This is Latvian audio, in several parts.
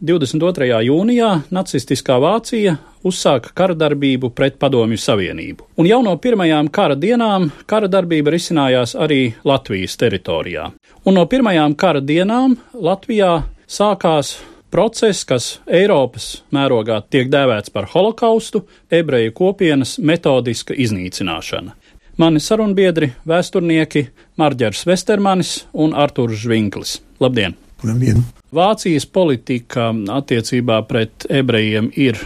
22. jūnijā nacistiskā Vācija uzsāka kara darbību pret Padomju Savienību. Un jau no pirmajām kara dienām kara darbība risinājās arī Latvijas teritorijā. Un no pirmajām kara dienām Latvijā sākās process, kas Eiropas mērogā tiek dēvēts par holokaustu, ebreju kopienas metodiska iznīcināšana. Mani sarunbiedri, vēsturnieki Marģers Vestermanis un Artūrs Žvinklis. Labdien! Labdien! Vācijas politika attiecībā pret ebrejiem ir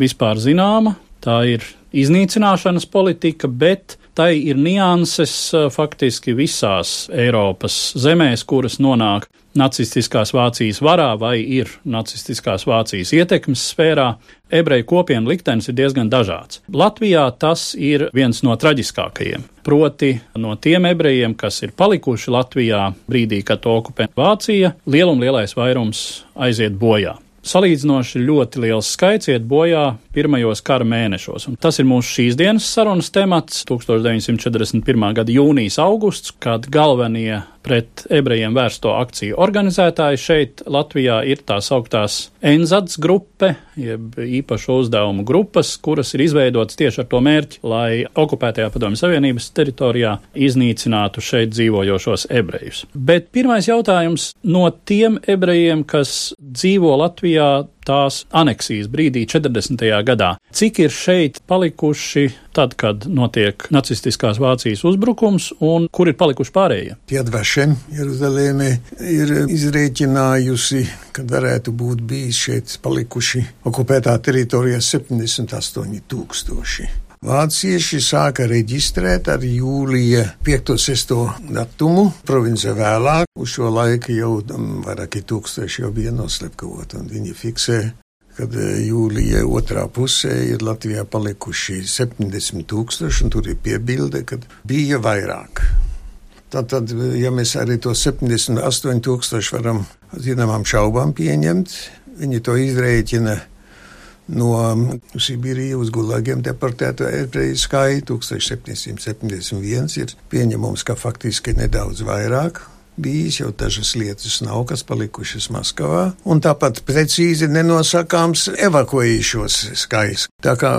vispār zināma. Tā ir iznīcināšanas politika, bet tai ir nianses faktiski visās Eiropas zemēs, kuras nonāk nacistiskās Vācijas varā vai ir nacistiskās Vācijas ietekmes sfērā, ebreju kopienu liktenis ir diezgan dažāds. Latvijā tas ir viens no traģiskākajiem. Proti, no tiem ebrejiem, kas ir palikuši Latvijā brīdī, kad to okupē Vācija, lielumlielais vairums aiziet bojā. Salīdzinoši ļoti liels skaits iet bojā pirmajos kara mēnešos. Un tas ir mūsu šīs dienas sarunas temats - 1941. gada jūnijas augusts, kad galvenie pret ebrejiem vērsto akciju organizētāji šeit Latvijā ir tās augtās Enzats grupe, jeb īpašu uzdevumu grupas, kuras ir izveidotas tieši ar to mērķi, lai okupētajā padomju Savienības teritorijā iznīcinātu šeit dzīvojošos ebrejus. Bet pirmais jautājums no tiem ebrejiem, kas dzīvo Latvijā tās aneksijas brīdī 40. gadā. Cik ir šeit palikuši tad, kad notiek nacistiskās Vācijas uzbrukums, un kur ir palikuši pārējie? Piedvašem Jeruzalēmē ir izrēķinājusi, ka varētu būt bijis šeit palikuši okupētā teritorijā 78 tūkstoši. Vācieši sāka reģistrēt ar jūlija 5-6 datumu, province vēlāk. Uz šo laiku jau vairāki tūkstoši jau bija noslepkavot, un viņi fiksē, kad e, jūlija otrā pusē ir Latvijā palikuši 70 tūkstoši, un tur ir piebilde, ka bija vairāk. Tātad, ja mēs arī to 78 tūkstoši varam zināmām šaubām pieņemt, viņi to izrēķina no Sibīrijas uz Gulagiem deportēto ebreju skaitu 1771 ir pieņemums, ka faktiski nedaudz vairāk bijis, jau dažas lietas nav, kas palikušas Maskavā, un tāpat precīzi nenosakāms evakuējušos skaits. Tā kā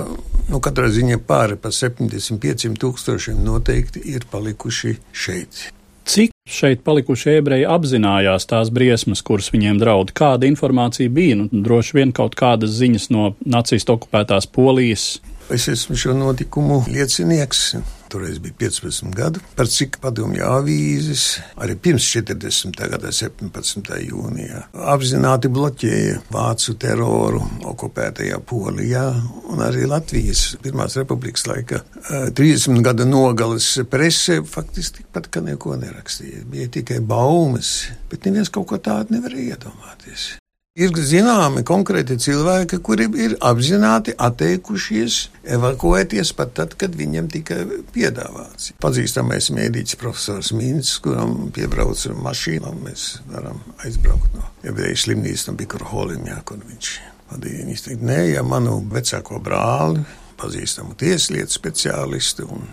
nu, katrā ziņā pāri pa 75 tūkstošiem noteikti ir palikuši šeit. Cik šeit palikušie ebreji apzinājās tās briesmas, kuras viņiem draud? Kāda informācija bija? Nu, droši vien kaut kādas ziņas no nacistu okupētās Polijas. Es esmu šo notikumu liecinieks. Toreiz bija 15 gadi, par cik padomju avīzes arī pirms 40. gada 17. jūnijā apzināti bloķēja vācu teroru okupētajā Polijā un arī Latvijas Pirmās republikas laika 30 gada nogales presē faktiski tikpat, ka neko nerakstīja. Bija tikai baumas, bet neviens kaut ko tādu nevarēja iedomāties. Ir zināmi konkrēti cilvēki, kuri ir apzināti atteikušies evakuēties pat tad, kad viņiem tika piedāvāts. Pazīstamais mēdīķis profesors Mīns, kuram piebrauc ar mašīnām, mēs varam aizbraukt no ebreju slimnīcas no Bikurholim, jā, kur viņš vadīja. Viņš teica, nē, ja manu vecāko brāli, pazīstamu tieslietu speciālistu un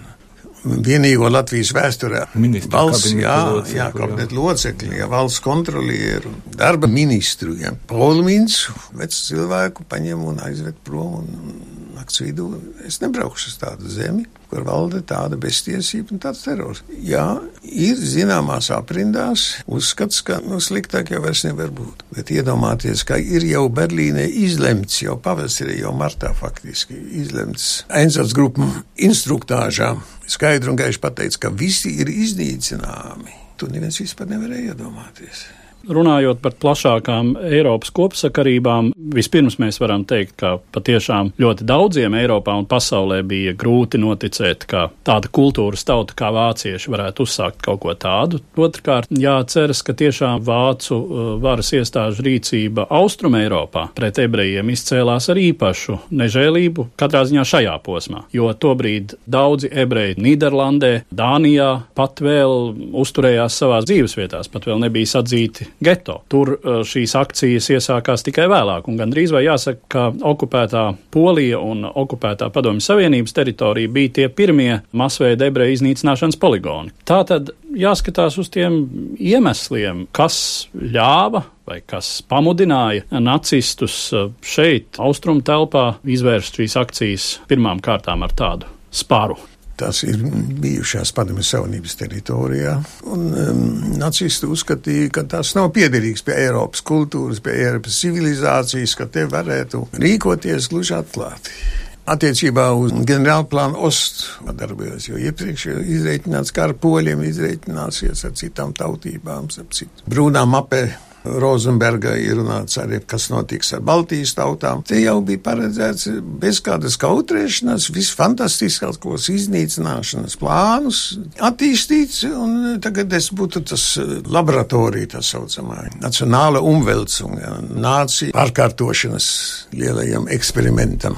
vienīgo Latvijas vēsturē. Valsts, jā, jā, kabineta locekļi, ja, valsts kontrolieru, darba ministru, ja, Polmins, vecu cilvēku paņem un aizved prom un nakts vidū es nebraukšu uz tādu zemi, kur valda tāda beztiesība un tāds terors. Jā, ir zināmās aprindās uzskats, ka nu, sliktāk jau vairs nevar būt. Bet iedomāties, ka ir jau Berlīnē izlemts, jau pavasarī, jau martā faktiski izlemts Einsats grupu instruktāžā. Skaidri un gaiši pateica, ka visi ir iznīcināmi. To neviens vispār nevarēja iedomāties. Runājot par plašākām Eiropas kopsakarībām, vispirms mēs varam teikt, ka patiešām ļoti daudziem Eiropā un pasaulē bija grūti noticēt, ka tāda kultūras tauta kā vācieši varētu uzsākt kaut ko tādu. Otrkārt, jāceras, ka tiešām vācu uh, varas iestāžu rīcība Austrum Eiropā pret ebrejiem izcēlās ar īpašu nežēlību katrā ziņā šajā posmā, jo tobrīd daudzi ebreji Nīderlandē, Dānijā pat vēl uzturējās savās dzīvesvietās, pat vēl nebija sadzīti geto. Tur uh, šīs akcijas iesākās tikai vēlāk, un gandrīz vai jāsaka, ka okupētā Polija un okupētā Padomju Savienības teritorija bija tie pirmie masveida ebreju iznīcināšanas poligoni. Tā tad jāskatās uz tiem iemesliem, kas ļāva vai kas pamudināja nacistus uh, šeit, austrumu telpā, izvērst šīs akcijas pirmām kārtām ar tādu spāru. Tas ir bijušās padomju savienības teritorijā. Un, um, nacisti uzskatīja, ka tas nav piederīgs pie Eiropas kultūras, pie Eiropas civilizācijas, ka te varētu rīkoties gluži atklāti. Attiecībā uz ģenerālu plānu Ostu darbojos, jo iepriekš jau izreikināts, kā ar poļiem izreikināsies ar citām tautībām, ap citu. Brūnā mapē Rozenberga ir runāts arī, kas notiks ar Baltijas tautām. Te jau bija paredzēts bez kādas kautrēšanās, visfantastiskākos iznīcināšanas plānus attīstīts, un tagad es būtu tas laboratorija, tā saucamā, nacionāla umvelcunga, nācija pārkārtošanas lielajam eksperimentam.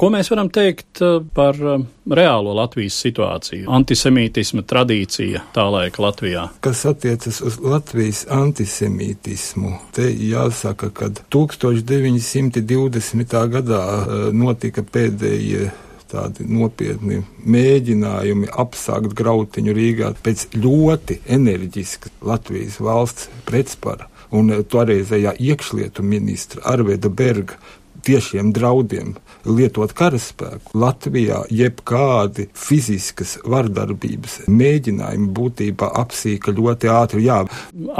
Ko mēs varam teikt eh, par eh, reālo Latvijas situāciju? Antisemītisma tradīcija tā laika Latvijā. Kas attiecas uz Latvijas antisemītismu, te jāsaka, ka 1920. gadā eh, notika pēdējie tādi nopietni mēģinājumi apsākt grautiņu Rīgā pēc ļoti enerģiska Latvijas valsts pretspara. Un toreizējā iekšlietu ministra Arveda Berga tiešiem draudiem lietot karaspēku. Latvijā jebkādi fiziskas vardarbības mēģinājumi būtībā apsīka ļoti ātri. Jā.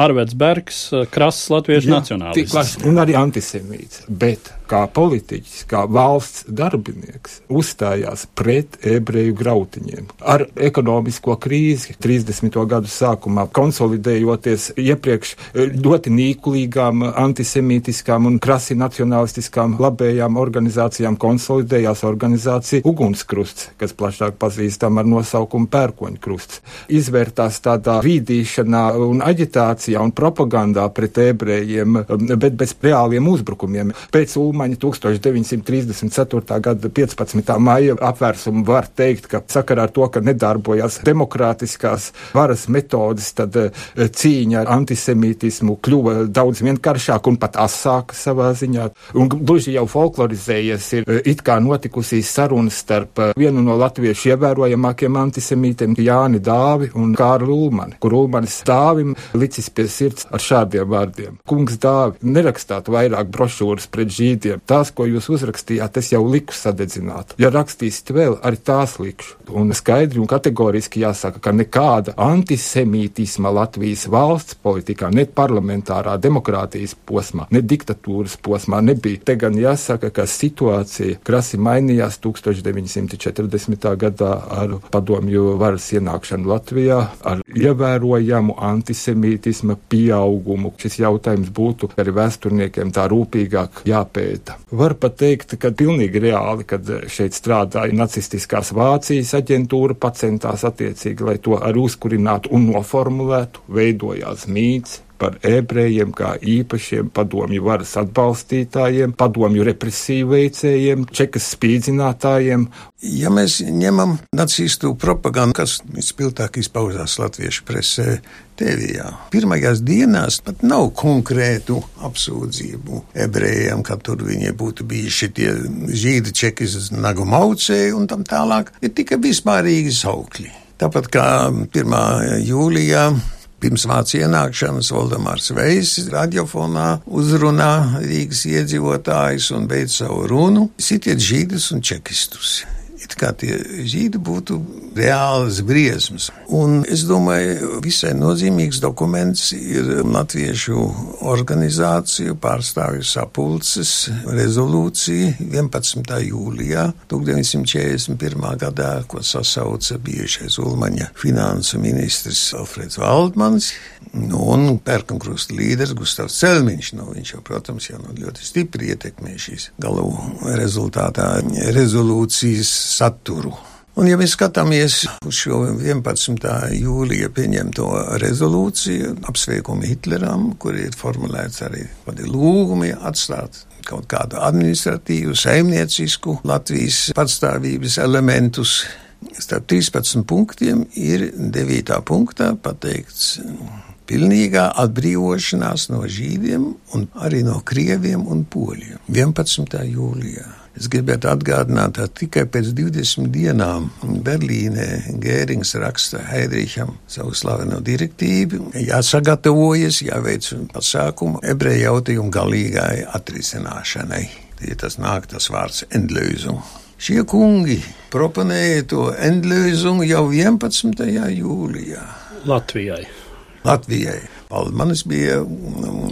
Arvets Bergs, krasts latviešu nacionālists. Un arī antisemīts. Bet kā politiķis, kā valsts darbinieks, uzstājās pret ebreju grautiņiem. Ar ekonomisko krīzi 30. gadu sākumā, konsolidējoties iepriekš ļoti nīkulīgām, antisemītiskām un krasi nacionalistiskām labējām organizācijām, konsolidējās organizācija Ugunskrusts, kas plašāk pazīstam ar nosaukumu Pērkoņkrusts. Izvērtās tādā vīdīšanā un aģitācijā un propagandā pret ebrejiem, bet bez reāliem uzbrukumiem. Pēc Ulma Ulmaņa 1934. gada 15. maija apvērsumu var teikt, ka sakarā ar to, ka nedarbojās demokrātiskās varas metodas, tad eh, cīņa ar antisemītismu kļuva daudz vienkāršāka un pat asāka savā ziņā. Un gluži jau folklorizējies ir eh, it kā notikusīs sarunas starp eh, vienu no latviešu ievērojamākiem antisemītiem Jāni Dāvi un Kārlu Ulmani, kur Ulmanis Dāvim licis pie sirds ar šādiem vārdiem. Kungs Dāvi, nerakstāt vairāk brošūras pret žīdiem rakstiem. Tās, ko jūs uzrakstījāt, es jau liku sadedzināt. Ja rakstīsiet vēl, arī tās likšu. Un skaidri un kategoriski jāsaka, ka nekāda antisemītisma Latvijas valsts politikā, ne parlamentārā demokrātijas posmā, ne diktatūras posmā nebija. Te gan jāsaka, ka situācija krasi mainījās 1940. gadā ar padomju varas ienākšanu Latvijā, ar ievērojamu antisemītisma pieaugumu. Šis jautājums būtu arī vēsturniekiem tā rūpīgāk jāpēta lieta. Var pat teikt, ka pilnīgi reāli, kad šeit strādāja nacistiskās Vācijas aģentūra, pacentās attiecīgi, lai to arī uzkurinātu un noformulētu, veidojās mīts, par ebrejiem kā īpašiem padomju varas atbalstītājiem, padomju represīvu veicējiem, čekas spīdzinātājiem. Ja mēs ņemam nacistu propagandu, kas vispilgtāk izpauzās latviešu presē, Tēvijā. Pirmajās dienās pat nav konkrētu apsūdzību ebrejiem, ka tur viņi būtu bijuši tie žīdi čekis nagu maucē un tam tālāk. Ir tikai vispārīgi saukļi. Tāpat kā 1. jūlijā Pirms vācu ienākšanas Valdemārs Vejs radiofonā uzrunā Rīgas iedzīvotājus un beidz savu runu - sitiet žīdus un čekistus it kā tie žīdi būtu reāls briesmas. Un es domāju, visai nozīmīgs dokuments ir Latviešu organizāciju pārstāvju sapulces rezolūcija 11. jūlijā 1941. gadā, ko sasauca bijušais Ulmaņa finansu ministrs Alfreds Valdmans nu, un pērkonkrusta līderis Gustavs Celmiņš. Nu, viņš jau, protams, jau nu, ļoti stipri ietekmē šīs galu rezultātā rezolūcijas saturu. Un, ja mēs skatāmies uz šo 11. jūlija pieņemto rezolūciju, apsveikumu Hitleram, kur ir formulēts arī lūgumi atstāt kaut kādu administratīvu, saimniecisku Latvijas patstāvības elementus. Starp 13 punktiem ir 9. punktā pateikts pilnīgā atbrīvošanās no žīdiem un arī no krieviem un poļiem 11. jūlijā. Es gribētu atgādināt, ka tikai pēc 20 dienām Berlīnē Gērings raksta Heidricham savu slaveno direktīvu, jāsagatavojas, jāveic pasākumu ebreju jautājumu galīgai atrisināšanai. Ja tas nāk tas vārds endlöizum. Šie kungi proponēja to endlöizumu jau 11. jūlijā. Latvijai. Latvijai. Valdmanis bija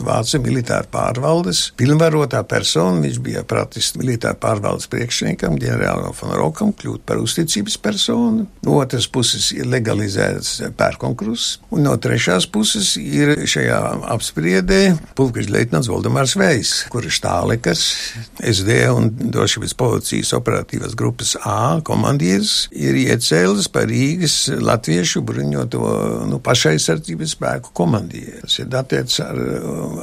Vācijas militāra pārvaldes pilnvarotā persona. Viņš bija pratis militāra pārvaldes priekšniekam, ģenerālam von Rokam, kļūt par uzticības personu. No otras puses ir legalizēts pērkonkrusts, un no trešās puses ir šajā apspriedē pulkveža leitnants Voldemārs Vējs, kurš tālekars SD un drošības policijas operatīvas grupas A komandieris ir iecēlis par Rīgas latviešu bruņoto nu, pašaizsardzības spēku komandieru. Tas ir datēts ar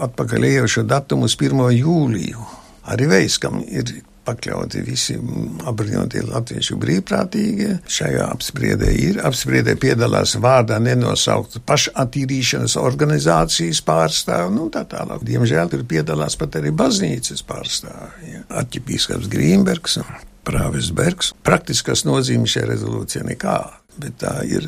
atpakaļ ejošo datumu uz 1. jūliju. Arī Veiskam ir pakļauti visi apbruņotie latviešu brīvprātīgie. Šajā apspriedē ir. Apspriedē piedalās vārdā nenosaukta pašattīrīšanas organizācijas pārstāvi, nu tā tālāk. Diemžēl tur piedalās pat arī baznīcas pārstāvi. Ja. Arķipīskaps Grīmbergs, Prāvis Bergs. Praktiskas nozīmes šajā rezolūcijā nekā, bet tā ir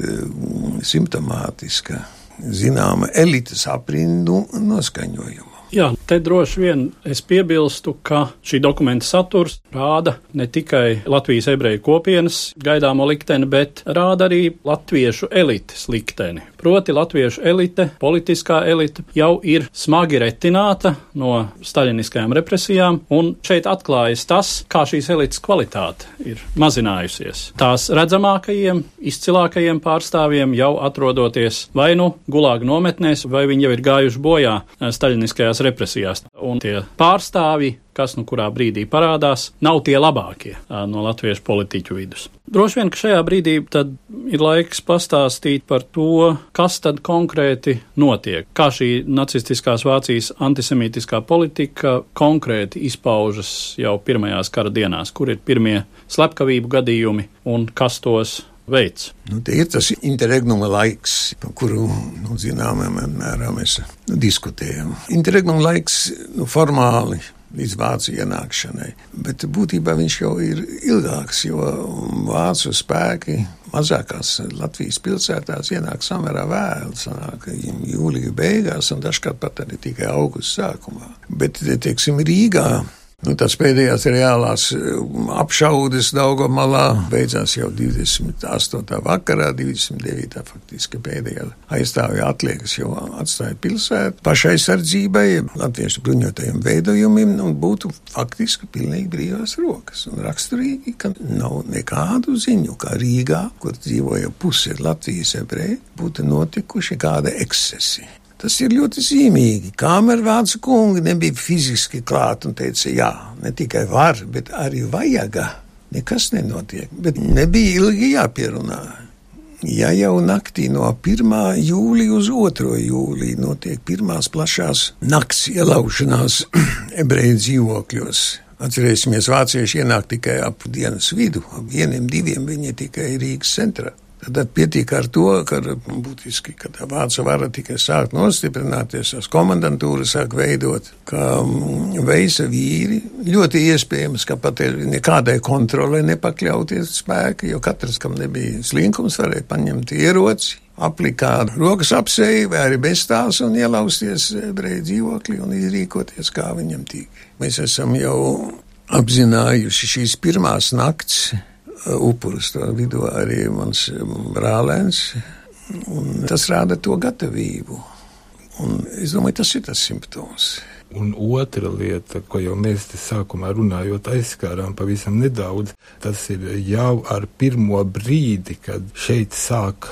simptomātiska zināma elites aprindu noskaņojumu. Jā, te droši vien es piebilstu, ka šī dokumenta saturs rāda ne tikai Latvijas ebreju kopienas gaidāmo likteni, bet rāda arī latviešu elites likteni. Proti, latviešu elite, politiskā elite jau ir smagi retināta no staļiniskajām represijām, un šeit atklājas tas, kā šīs elites kvalitāte ir mazinājusies. Tās redzamākajiem, izcilākajiem pārstāvjiem jau atrodoties vai nu gulāga nometnēs, vai viņi jau ir gājuši bojā staļiniskajās represijās. Un tie pārstāvji kas nu kurā brīdī parādās, nav tie labākie no latviešu politiķu vidus. Droši vien, ka šajā brīdī tad ir laiks pastāstīt par to, kas tad konkrēti notiek, kā šī nacistiskās Vācijas antisemītiskā politika konkrēti izpaužas jau pirmajās kara dienās, kur ir pirmie slepkavību gadījumi un kas tos veids. Nu, tie ir tas interregnuma laiks, par kuru, nu, zināmā mērā, mēs diskutējam. Interregnuma laiks nu, formāli līdz vācu ienākšanai. Bet būtībā viņš jau ir ilgāks, jo vācu spēki mazākās Latvijas pilsētās ienāk samērā vēlu, sanāk jūlija beigās un dažkārt pat arī tikai augusta sākumā. Bet, teiksim, Rīgā Nu, tās pēdējās reālās um, apšaudes Daugomalā beidzās jau 28. vakarā, 29. faktiski pēdējā aizstāvja atliekas jau atstāja pilsētu pašaizsardzībai, latviešu bruņotajiem veidojumiem, un būtu faktiski pilnīgi brīvās rokas. Un raksturīgi, ka nav nekādu ziņu, kā Rīgā, kur dzīvoja puse Latvijas ebreji, būtu notikuši kāda ekscesi. Tas ir ļoti zīmīgi. Kamēr vācu kungi nebija fiziski klāt un teica, jā, ne tikai var, bet arī vajag. Nekas nenotiek, bet nebija ilgi jāpierunā. Ja jau naktī no 1. jūlija uz 2. jūliju notiek pirmās plašās nakts ielaušanās ebreju dzīvokļos, atcerēsimies, vācieši ienāk tikai ap dienas vidu, ap vieniem, diviem viņi tikai Rīgas centrā. Tad pietiek ar to, ka būtiski, ka tā vācu vara tikai sāk nostiprināties, tās komandantūra sāk veidot, ka mm, veisa vīri ļoti iespējams, ka pat nekādai kontrolē nepakļauties spēki, jo katrs, kam nebija slinkums, varēja paņemt ieroci aplikā rokas apseju vai arī bez tās un ielausties ebreju dzīvoklī un izrīkoties, kā viņam tīk. Mēs esam jau apzinājuši šīs pirmās nakts upurus, to vidū arī mans brālēns, un tas rāda to gatavību. Un es domāju, tas ir tas simptoms. Un otra lieta, ko jau mēs te sākumā runājot, aizskārām pavisam nedaudz, tas ir jau ar pirmo brīdi, kad šeit sāk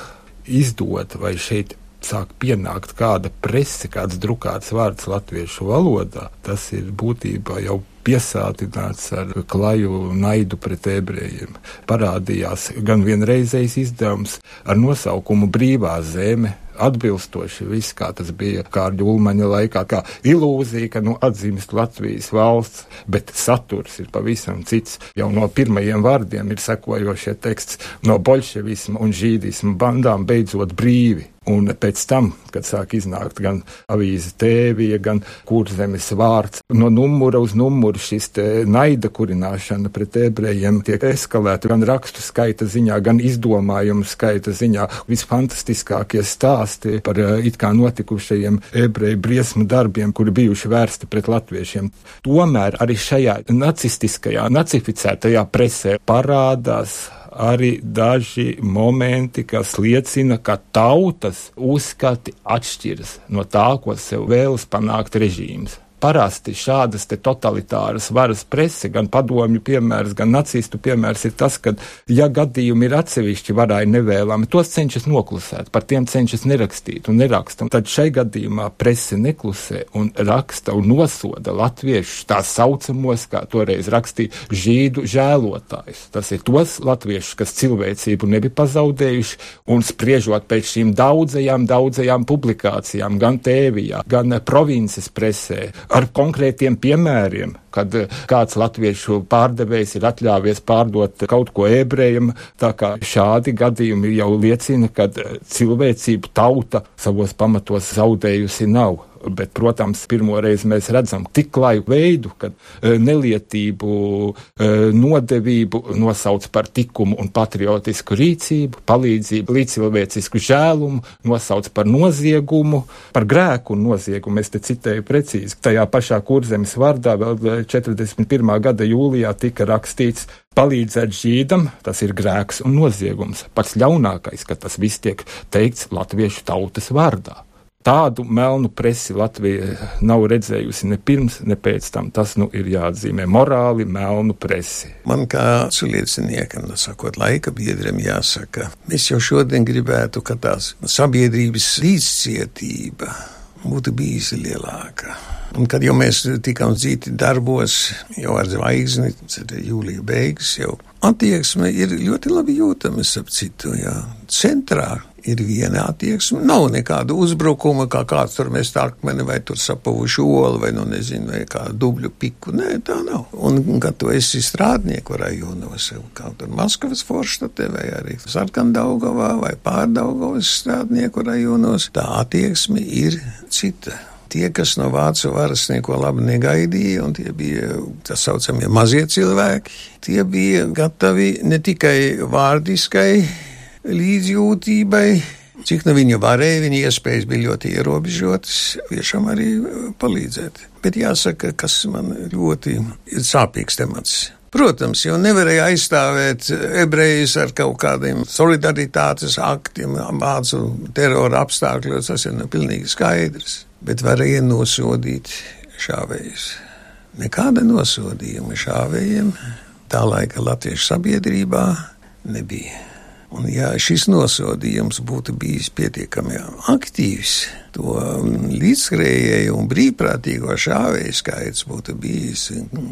izdot vai šeit sāk pienākt kāda prese, kāds drukāts vārds latviešu valodā, tas ir būtībā jau piesātināts ar klaju naidu pret ebrejiem. Parādījās gan vienreizējs izdevums ar nosaukumu Brīvā zeme, atbilstoši viss, kā tas bija Kārļa Ulmaņa laikā, kā ilūzija, ka nu, atzīst Latvijas valsts, bet saturs ir pavisam cits. Jau no pirmajiem vārdiem ir sekojošie teksts no bolševisma un žīdisma bandām beidzot brīvi. Un pēc tam, kad sāk iznākt gan avīze tēvija, gan kurzemes vārds, no numura uz numuru šis naida kurināšana pret ebrejiem tiek eskalēta gan rakstu skaita ziņā, gan izdomājumu skaita ziņā. Visfantastiskākie stāsti par it kā notikušajiem ebreju briesmu darbiem, kuri bijuši vērsti pret latviešiem. Tomēr arī šajā nacistiskajā, nacificētajā presē parādās arī daži momenti, kas liecina, ka tautas uzskati atšķiras no tā, ko sev vēlas panākt režīms parasti šādas totalitāras varas prese, gan padomju piemērs, gan nacistu piemērs ir tas, ka, ja gadījumi ir atsevišķi varai nevēlami, tos cenšas noklusēt, par tiem cenšas nerakstīt un neraksta. Tad šai gadījumā prese neklusē un raksta un nosoda latviešus tā saucamos, kā toreiz rakstīja, žīdu žēlotājus. Tas ir tos latviešus, kas cilvēcību nebija pazaudējuši un spriežot pēc šīm daudzajām, daudzajām publikācijām, gan tēvijā, gan provinces presē, ar konkrētiem piemēriem, kad eh, kāds latviešu pārdevējs ir atļāvies pārdot kaut ko ebrejam. Tā kā šādi gadījumi jau liecina, ka eh, cilvēcība tauta savos pamatos zaudējusi nav bet, protams, pirmo reizi mēs redzam tik klaju veidu, kad e, nelietību, e, nodevību nosauc par tikumu un patriotisku rīcību, palīdzību, līdzcilvēcisku žēlumu, nosauc par noziegumu, par grēku un noziegumu. Es te citēju precīzi. Tajā pašā kurzemes vārdā vēl 41. gada jūlijā tika rakstīts, palīdzēt žīdam, tas ir grēks un noziegums. Pats ļaunākais, ka tas viss tiek teikts latviešu tautas vārdā. Tādu melnu presi Latvija nav redzējusi ne pirms, ne pēc tam. Tas nu ir jāatzīmē morāli melnu presi. Man kā lieciniekam, nu, sakot, laika biedriem jāsaka, mēs jau šodien gribētu, ka tās sabiedrības līdzcietība būtu bijusi lielāka. Un kad jau mēs tikām dzīti darbos, jau ar zvaigzni, jūlija beigas jau attieksme ir ļoti labi jūtama, ap citu, jā. Centrā ir viena attieksme. Nav nekāda uzbrukuma, kā kāds tur mēs akmeni vai tur sapavuši olu vai, nu nezinu, vai kādu dubļu piku. Nē, tā nav. Un, kad tu esi strādnieku rajonos, kā tur Maskavas forštatē vai arī Sarkandaugavā vai Pārdaugavas strādnieku rajonos, tā attieksme ir cita tie, kas no vācu varas neko labi negaidīja, un tie bija tā saucamie mazie cilvēki, tie bija gatavi ne tikai vārdiskai līdzjūtībai. Cik nu viņa varēja, viņa iespējas bija ļoti ierobežotas, tiešām arī palīdzēt. Bet jāsaka, kas man ļoti ir sāpīgs temats. Protams, jau nevarēja aizstāvēt ebrejus ar kaut kādiem solidaritātes aktiem, mācu terora apstākļos, tas ir nu pilnīgi skaidrs. Bet varēja nosodīt šāvējus. Nekāda nosodījuma šāvējiem tā laika latviešu sabiedrībā nebija. Un, ja šis nosodījums būtu bijis pietiekami aktīvs, to līdzskrējēju un brīvprātīgo šāvēju skaits būtu bijis mm,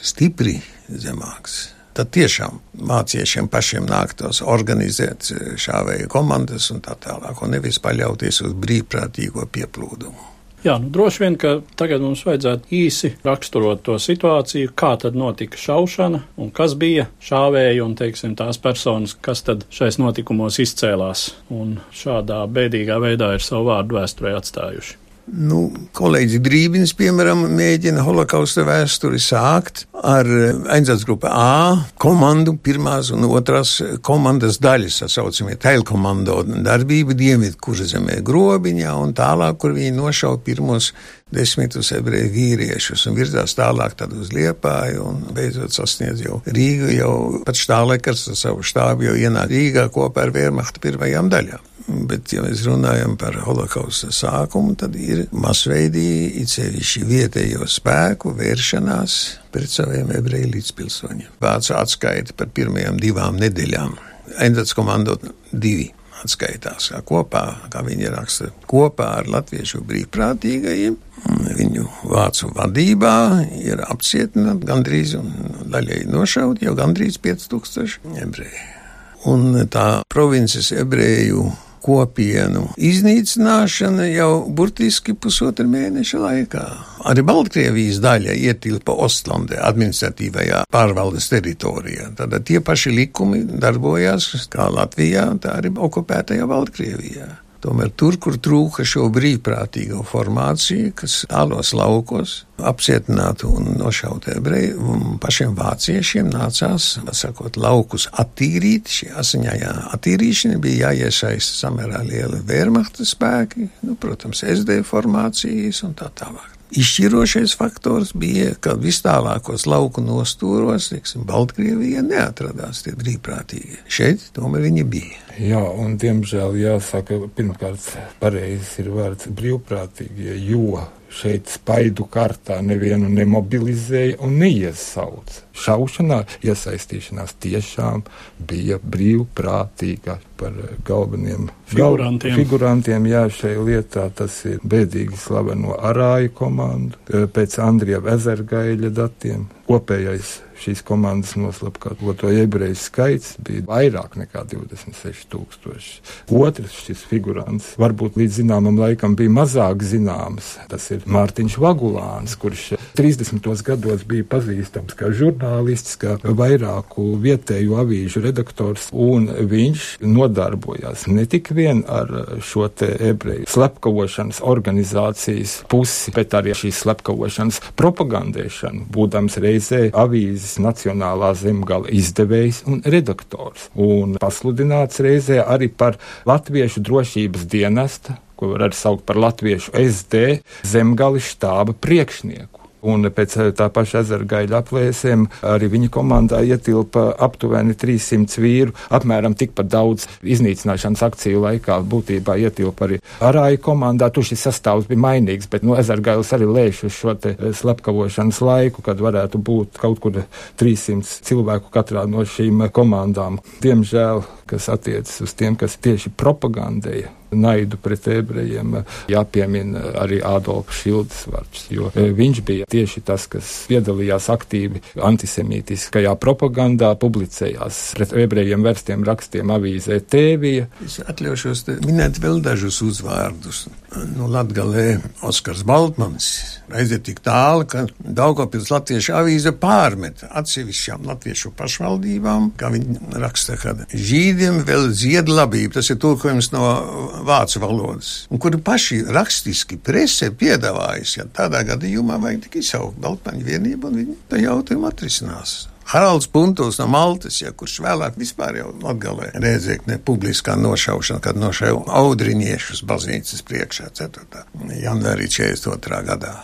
stipri zemāks. Tad tiešām māciešiem pašiem nāktos organizēt šāvēju komandas un tā tālāk, un nevis paļauties uz brīvprātīgo pieplūdumu. Jā, nu, droši vien, ka tagad mums vajadzētu īsi raksturot to situāciju, kā tad notika šaušana un kas bija šāvēji un, teiksim, tās personas, kas tad šais notikumos izcēlās un šādā bēdīgā veidā ir savu vārdu vēsturē atstājuši. Nu, kolēģis Drībins, piemēram, mēģina holokausta vēsturi sākt ar Ainzats grupa A komandu, pirmās un otrās komandas daļas, tā saucamie tailkomando darbību Dienvidu kurzemē grobiņā un tālāk, kur viņi nošauja pirmos desmitus ebreju vīriešus un virzās tālāk tad uz Liepāju un beidzot sasniedz jau Rīgu, jau pats Štālekars ar savu štābu jau ienāk Rīgā kopā ar Viermachta pirmajām daļām. Bet, ja mēs runājam par holokausta sākumu, tad ir masveidīgi, it sevišķi vietējo spēku vēršanās pret saviem ebreju līdzpilsoņiem. Vācu atskaita par pirmajām divām nedēļām. Endats komando divi atskaitās kā kopā, kā viņi raksta, kopā ar latviešu brīvprātīgajiem. Viņu vācu vadībā ir apcietināti gandrīz un daļai nošauti jau gandrīz 5000 ebreju. Un tā provinces ebreju kopienu iznīcināšana jau burtiski pusotra mēneša laikā. Arī Baltkrievijas daļa ietilpa Ostlandē, administratīvajā pārvaldes teritorijā. Tad tie paši likumi darbojās kā Latvijā, tā arī okupētajā Baltkrievijā. Tomēr tur, kur trūka šo brīvprātīgo formāciju, kas tālos laukos apcietinātu un nošautu ebreju, pašiem vāciešiem nācās, sakot, laukus attīrīt. Šī asiņainā attīrīšana bija jāiesaista samērā liela vērmachta spēki, nu, protams, SD formācijas un tā tālāk. Izšķirošais faktors bija, ka vis tālākos lauku nostūros, teiksim, Baltkrievijā neatradās tie brīvprātīgie. Šeit tomēr viņi bija. Jā, un diemžēl jāsaka, pirmkārt, pareizi ir vārds brīvprātīgie, jo šeit spaidu kārtā nevienu nemobilizēja un neiesauca. Šaušanā iesaistīšanās tiešām bija brīvprātīga par galveniem figurantiem. Figurantiem jā, šajā lietā tas ir bēdīgi slaveno arāju komandu, pēc Andrija Vezergaļa datiem. Kopējais šīs komandas noslapkavoto ebreju skaits bija vairāk nekā 26,000. Otrs šis figurants varbūt līdz zināmam laikam bija mazāk zināms. Tas ir Mārtiņš Vagulāns, kurš 30. gados bija pazīstams kā žurnālists, kā vairāku vietēju avīžu redaktors, un viņš nodarbojās ne tik vien ar šo te ebreju slepkavošanas organizācijas pusi, bet arī šīs slepkavošanas propagandēšanu, būdams reizē avīzes Nacionālā zemgala izdevējs un redaktors, un pasludināts reizē arī par Latviešu drošības dienesta, ko var arī saukt par Latviešu SD zemgali štāba priekšnieku. Un pēc eh, tā paša ezera gaļa aplēsēm arī viņa komandā ietilpa aptuveni 300 vīru, apmēram tikpat daudz iznīcināšanas akciju laikā. Būtībā ietilpa arī arāju komandā. Tur šis sastāvs bija mainīgs, bet no ezera gailas arī lēš uz šo te eh, slepkavošanas laiku, kad varētu būt kaut kur 300 cilvēku katrā no šīm komandām. Diemžēl, kas attiecas uz tiem, kas tieši propagandēja naidu pret ebrejiem, jāpiemina arī Ādolfs Šildes vārds, jo e, viņš bija tieši tas, kas piedalījās aktīvi antisemītiskajā propagandā, publicējās pret ebrejiem vērstiem rakstiem avīzē Tēvija. Es atļaušos minēt vēl dažus uzvārdus. Nu, Latgalē Oskars Baltmans aiziet tik tālu, ka Daugavpils latviešu avīze pārmet atsevišķām latviešu pašvaldībām, kā viņi raksta, ka žīdiem vēl zied labību. Tas ir tulkojums no vācu valodas, un kuri paši rakstiski presē piedāvājas, ja tādā gadījumā vajag tikai izsaukt Baltmaņu vienību, un viņi to jautājumu atrisinās. Haralds Puntos no Maltas, ja, kurš vēlāk vispār jau atgalē rēdzēkne publiskā nošaušana, kad nošauja audriņiešus baznīcas priekšā 4. janvārī 42. gadā.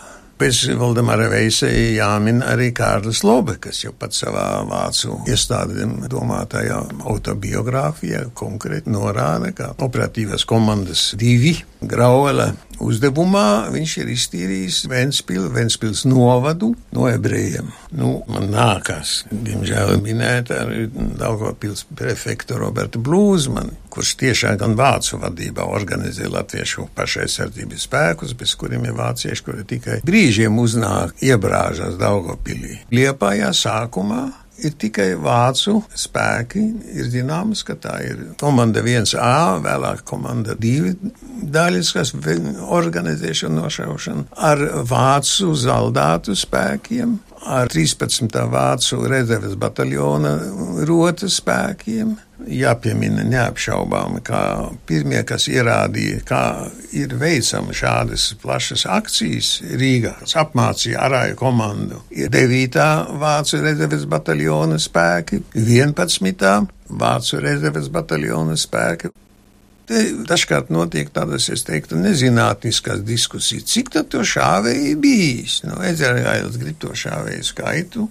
Pēc Valdemara Veisēja jāmin arī Kārlis Lobe, kas jau pats savā vācu iestādēm domātajā autobiogrāfijā konkrēti norāda, ka operatīvās komandas divi Grauela uzdevumā viņš ir iztīrījis Ventspili, Ventspils novadu no ebrejiem. Nu, man nākās, diemžēl, minēt arī Daugavpils prefektu Robertu Blūzmani, kurš tiešām gan vācu vadībā organizē latviešu pašaizsardzības spēkus, bez kuriem ir vācieši, kuri tikai brīžiem uznāk iebrāžās Daugavpilī. Liepājā sākumā ir tikai vācu spēki. Ir zināms, ka tā ir komanda 1A, vēlāk komanda 2 daļas, kas organizē šo nošaušanu ar vācu zaldātu spēkiem. Ar 13. vācu rezerves bataljona rotas spēkiem, jāpiemina neapšaubāmi, kā pirmie, kas ierādīja, kā ir veicama šādas plašas akcijas Rīgā, kas apmācīja arāju komandu, ir 9. Vācu rezerves bataljona spēki, 11. Vācu rezerves bataljona spēki Te dažkārt notiek tādas, es teiktu, nezinātniskas diskusijas. Cik to šāvēji bijis? Nu, Ezergailis grib to šāvēju skaitu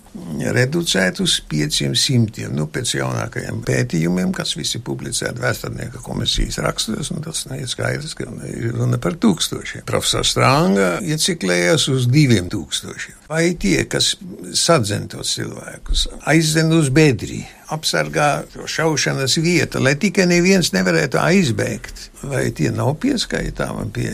reducēt uz 500. Nu, pēc jaunākajiem pētījumiem, kas visi publicēti vēsturnieka komisijas rakstos, nu, tas neiet skaidrs, ka ir runa par tūkstošiem. Profesors Strānga ieciklējās uz diviem tūkstošiem. Vai tie, kas sadzen tos cilvēkus, aizdzen uz bedri, apsargā šo šaušanas vietu, lai tikai neviens nevarētu aizbēgt. Vai tie nav pieskaitāmi pie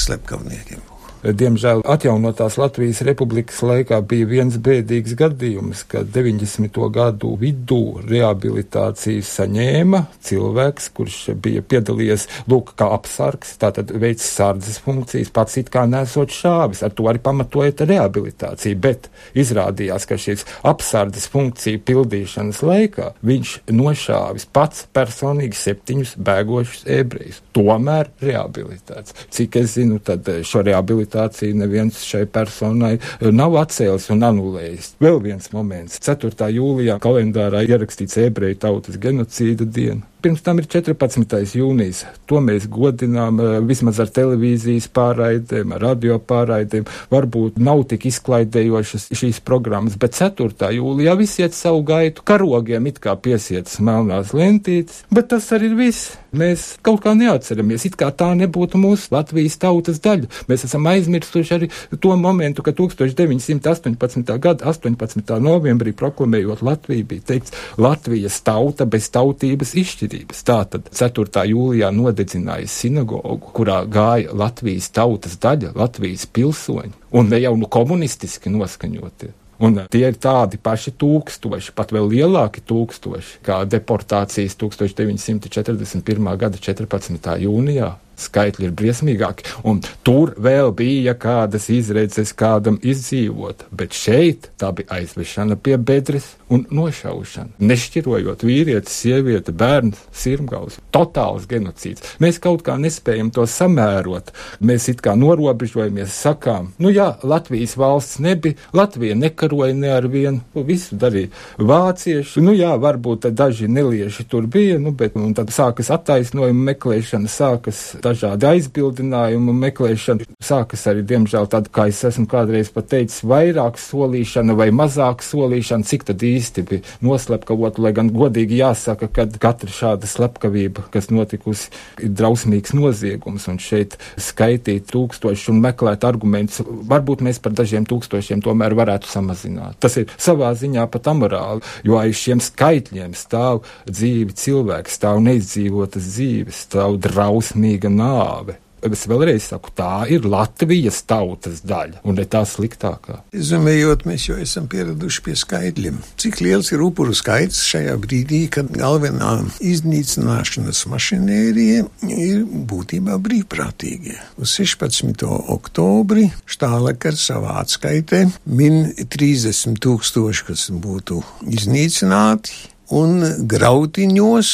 slepkavniekiem? Diemžēl atjaunotās Latvijas republikas laikā bija viens bēdīgs gadījums, kad 90. gadu vidū rehabilitāciju saņēma cilvēks, kurš bija piedalījies lūk kā apsargs, tātad veids sardzes funkcijas, pats it kā nesot šāvis, ar to arī pamatojot rehabilitāciju, bet izrādījās, ka šīs apsardzes funkciju pildīšanas laikā viņš nošāvis pats personīgi septiņus bēgošus ebrejus. Tomēr rehabilitēts. Cik es zinu, tad šo rehabilitāciju rehabilitāciju neviens šai personai eh, nav atcēlis un anulējis. Vēl viens moments. 4. jūlijā kalendārā ierakstīts ebreju tautas genocīda diena. Pirms tam ir 14. jūnijas. To mēs godinām eh, vismaz ar televīzijas pārraidēm, radio pārraidēm. Varbūt nav tik izklaidējošas šīs programmas, bet 4. jūlijā visi iet savu gaitu, karogiem it kā piesietas melnās lentītes, bet tas arī ir viss. Mēs kaut kā neatceramies, it kā tā nebūtu mūsu Latvijas tautas daļa. Mēs esam aizmirsuši arī to momentu, ka 1918. gada 18. novembrī proklamējot Latviju bija teikts Latvijas tauta bez tautības izšķirības atšķirības. Tātad 4. jūlijā nodedzināja sinagogu, kurā gāja Latvijas tautas daļa, Latvijas pilsoņi, un ne jau nu komunistiski noskaņotie. Un tie ir tādi paši tūkstoši, pat vēl lielāki tūkstoši, kā deportācijas 1941. gada 14. jūnijā skaitļi ir briesmīgāki, un tur vēl bija kādas izredzes kādam izdzīvot, bet šeit tā bija aizvešana pie bedres un nošaušana, nešķirojot vīrieti, sievieti, bērnu, sirmgalus. Totāls genocīds. Mēs kaut kā nespējam to samērot. Mēs it kā norobežojamies, sakām, nu jā, Latvijas valsts nebija, Latvija nekaroja ne ar vienu, visu darīja vācieši. Nu jā, varbūt daži nelieši tur bija, nu, bet tad sākas attaisnojuma meklēšana, sākas dažādi aizbildinājumi meklēšana, sākas arī, diemžēl, tad, kā es esmu kādreiz pateicis, vairāk solīšana vai mazāk solīšana, cik tad īsti bija noslepkavota, lai gan godīgi jāsaka, ka katra šāda slepkavība, kas notikusi, ir drausmīgs noziegums, un šeit skaitīt tūkstoši un meklēt argumentus, varbūt mēs par dažiem tūkstošiem tomēr varētu samazināt. Tas ir savā ziņā pat amorāli, jo aiz šiem skaitļiem stāv dzīvi cilvēks, stāv neizdzīvotas dzīves, stāv drausmīga nāve es vēlreiz saku, tā ir Latvijas tautas daļa, un ne tā sliktākā. Izumējot, mēs jau esam pieraduši pie skaitļiem. Cik liels ir upuru skaits šajā brīdī, kad galvenā iznīcināšanas mašinērija ir būtībā brīvprātīgie. Uz 16. oktobri Štālekar savā atskaitē min 30 tūkstoši, kas būtu iznīcināti, un grautiņos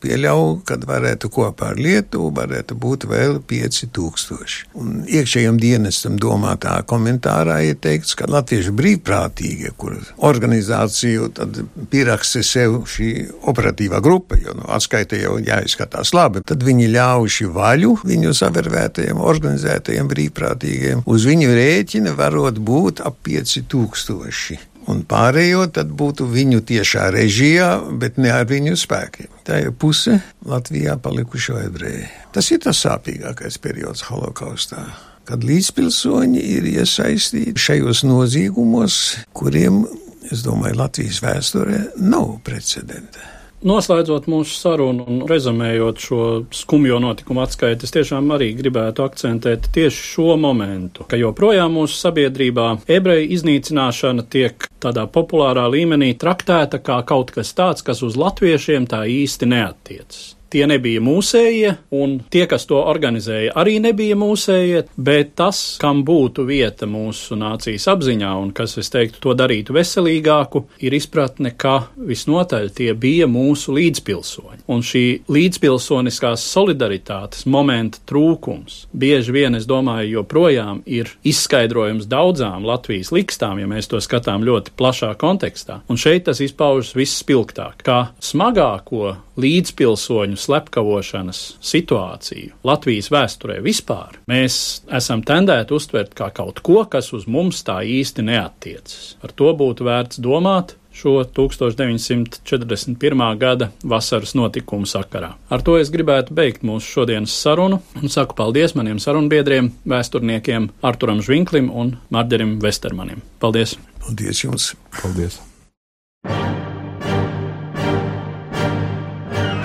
pieļauju, ka varētu kopā ar Lietuvu varētu būt vēl 5000. Un iekšējiem dienestam domātā komentārā ir teikts, ka latviešu brīvprātīgie, kur organizāciju tad pieraksta sev šī operatīvā grupa, jo nu, atskaita jau jāizskatās labi, tad viņi ļaujuši vaļu viņu savērvētajiem, organizētajiem brīvprātīgiem. Uz viņu rēķina varot būt ap 5000 un pārējo tad būtu viņu tiešā režijā, bet ne ar viņu spēkiem. Tā ir puse Latvijā palikušo ebreju. Tas ir tas sāpīgākais periods holokaustā. Kad līdzpilsoņi ir iesaistīti šajos noziegumos, kuriem, es domāju, Latvijas vēsturē nav precedenta. Noslēdzot mūsu sarunu un rezumējot šo skumjo notikumu atskaiti, es tiešām arī gribētu akcentēt tieši šo momentu, ka joprojām mūsu sabiedrībā ebreju iznīcināšana tiek tādā populārā līmenī traktēta kā kaut kas tāds, kas uz latviešiem tā īsti neatiecas. Tie nebija mūsējie, un tie, kas to organizēja, arī nebija mūsējie, bet tas, kam būtu vieta mūsu nācijas apziņā un kas, es teiktu, to darītu veselīgāku, ir izpratne, ka visnotaļ tie bija mūsu līdzpilsoņi. Un šī līdzpilsoniskās solidaritātes momenta trūkums bieži vien, es domāju, joprojām ir izskaidrojums daudzām Latvijas likstām, ja mēs to skatām ļoti plašā kontekstā. Un šeit tas izpaužas visspilgtāk, kā smagāko līdzpilsoņu slepkavošanas situāciju Latvijas vēsturē vispār, mēs esam tendēti uztvert kā kaut ko, kas uz mums tā īsti neatiecas. Ar to būtu vērts domāt, šo 1941. gada vasaras notikumu sakarā. Ar to es gribētu beigt mūsu šodienas sarunu un saku paldies maniem sarunbiedriem, vēsturniekiem Arturam Žvinklim un Marģerim Vestermanim. Paldies! Paldies jums! Paldies!